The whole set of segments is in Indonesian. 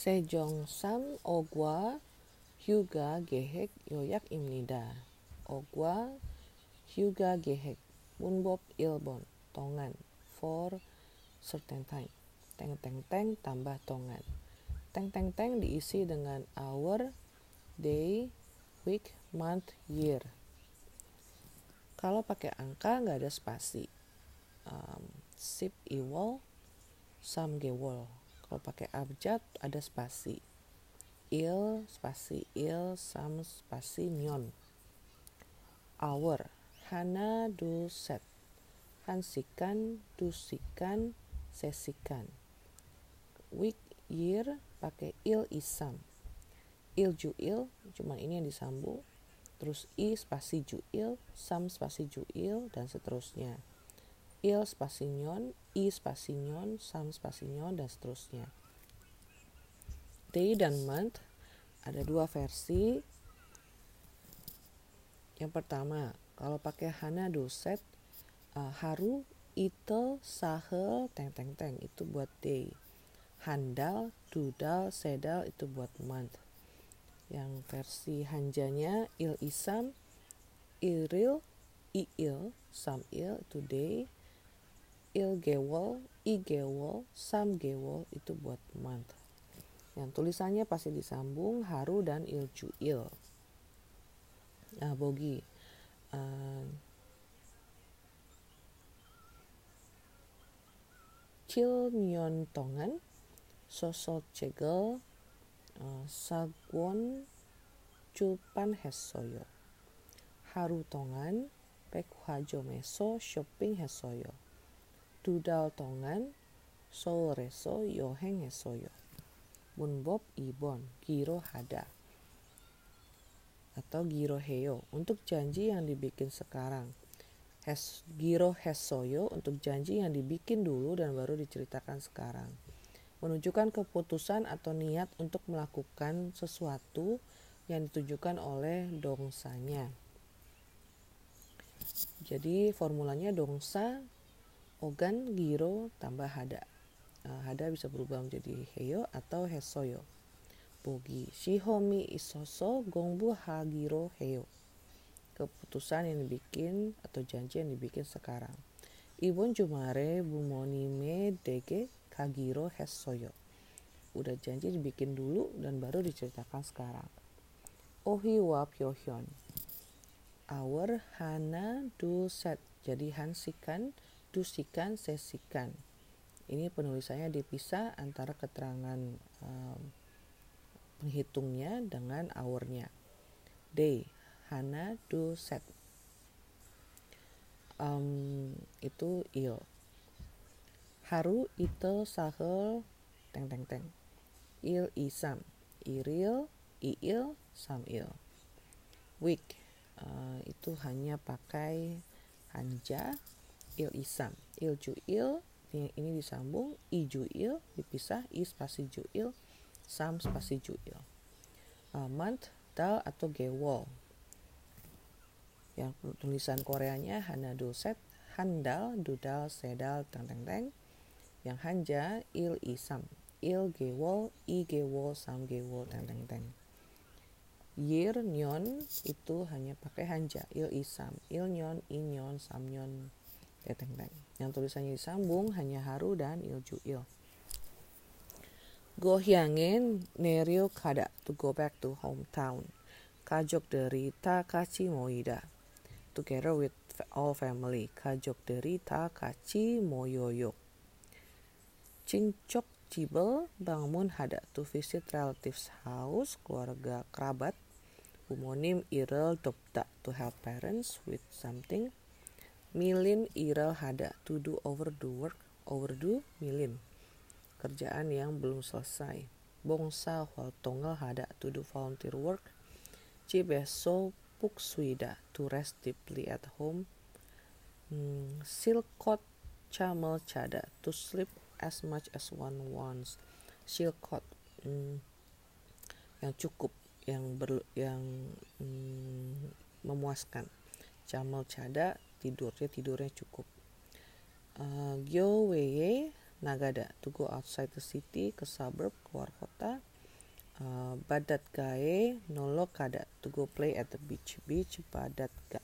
세종삼 ogwa hyuga gehek yoyak imnida. Ogwa hyuga gehek munbob ilbon tongan for certain time. Teng teng teng tambah tongan. Teng teng teng diisi dengan hour, day, week, month, year. Kalau pakai angka nggak ada spasi. Um, sip iwol, sam gewol kalau pakai abjad ada spasi. Il spasi il sam spasi nyon hour hana do set. Hansikan dusikan sesikan. Week year pakai il isam. Il juil cuma ini yang disambung. Terus i spasi juil sam spasi juil dan seterusnya il spasi nyon i spasi nyon, sam spasi nyon, dan seterusnya. Day dan month ada dua versi. Yang pertama, kalau pakai hana doset, uh, haru, itel, sahel, teng teng teng itu buat day. Handal, dudal, sedal itu buat month. Yang versi hanjanya il isam, iril, iil, samil itu day ilgewol, igewol, samgewol itu buat month. Yang tulisannya pasti disambung haru dan iljuil. Nah, bogi. Uh, nyon tongan, sosol cegel, uh, sagwon, culpan hesoyo. Haru tongan, pekwajo meso, shopping hesoyo dudal tongan sol reso yoheng esoyo. Bunbob ibon giro hada. Atau giro heyo untuk janji yang dibikin sekarang. Hes, giro hesoyo untuk janji yang dibikin dulu dan baru diceritakan sekarang. Menunjukkan keputusan atau niat untuk melakukan sesuatu yang ditujukan oleh dongsanya. Jadi formulanya dongsa ogan giro tambah hada. Uh, hada bisa berubah menjadi heyo atau hesoyo. Bogi shihomi isoso gongbu hagiro heyo keputusan yang dibikin atau janji yang dibikin sekarang. Ibon jumare bumonime dege kagiro hesoyo. Udah janji dibikin dulu dan baru diceritakan sekarang. Ohi wa pyohyon our hana do set jadi hansikan dusikan sesikan. Ini penulisannya dipisah antara keterangan um, penghitungnya dengan hournya day hana do set. Um, itu il. Haru itu sahel. Teng teng teng. Il isam iril iil samil week uh, itu hanya pakai hanja il isam il juil ini disambung. I juil dipisah. I spasi juil sam spasi juil. Uh, month dal atau gewol. Yang tulisan Koreanya hana doset handal dudal sedal teng teng teng. Yang hanja il isam il gewol i gewol sam gewol teng teng teng. Year nyon itu hanya pakai hanja. Il isam il nyon i nyon sam nyon teteng teng. Yang tulisannya disambung hanya haru dan iljuil. Gohyangin nerio kada to go back to hometown. Kajok derita kaci moida. Together with all family. Kajok derita kaci moyoyo. Cincok cibel bangun hada to visit relatives house keluarga kerabat Umonim irel dopta to help parents with something Milin iral hada to do overdo work overdo milin. Kerjaan yang belum selesai. Bongsa wal tonggal hada to do volunteer work. Cibeso puksuida to rest deeply at home. Hmm, silkot camel cada to sleep as much as one wants. Silkot hmm, yang cukup yang ber, yang hmm, memuaskan. Camel cada tidurnya tidurnya cukup. Uh, Gyo Weye Nagada to go outside the city ke suburb keluar kota. Uh, badat gae nolo kada to go play at the beach beach badat ga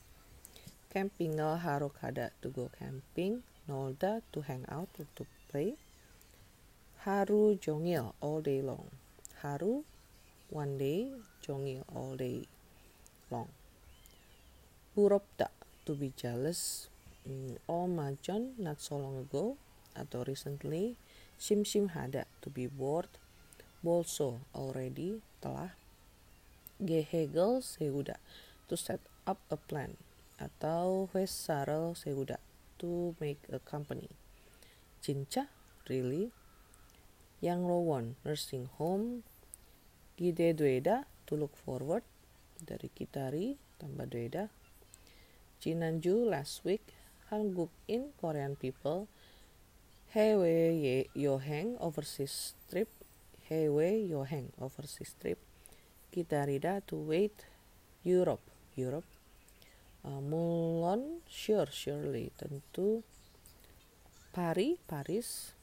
campingal haro kada to go camping. Nolda to hang out or to play. Haru jongil all day long. Haru one day jongil all day long. Buropda to be jealous mm, all majon not so long ago atau recently sim sim hada to be bored. Also already telah. Gehegel seuda to set up a plan. Atau wes sarel seuda to make a company. Cinca really? Yang rowan nursing home. Gide dueda to look forward. Dari kitari tambah dueda Jinanju last week Hanguk in Korean people Hewe Yoheng overseas trip Hewe Yoheng overseas trip Kitarida to wait Europe Europe. Uh, Mulon sure surely tentu. Pari Paris.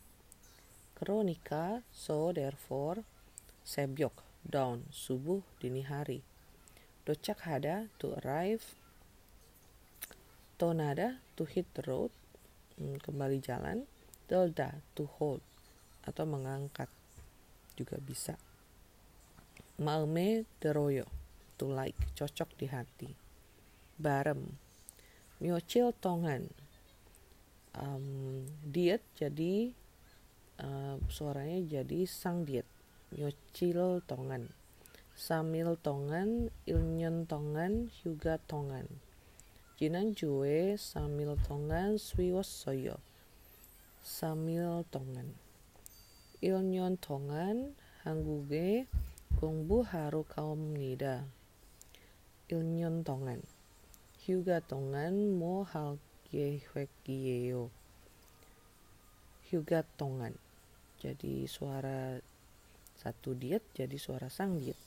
Kronika so therefore Sebyok dawn subuh dini hari. Docak hada to arrive Tonada to hit the road hmm, kembali jalan Delta to hold atau mengangkat juga bisa. Malme deroyo to like cocok di hati. Barem. Miocil tongan. Um, diet jadi uh, suaranya jadi sang diet. Miocil tongan. Samil tongan. Ilnyon tongan. Juga tongan jinan jue samil tongan swiwosoyo. Samil tongan. Ilnyon tongan hangguge gongbu haru kaum nida ilnyon tongan. Hyuga tongan mo hal yehwekiyeo hyuga tongan. Jadi suara satu diet jadi suara sang diet.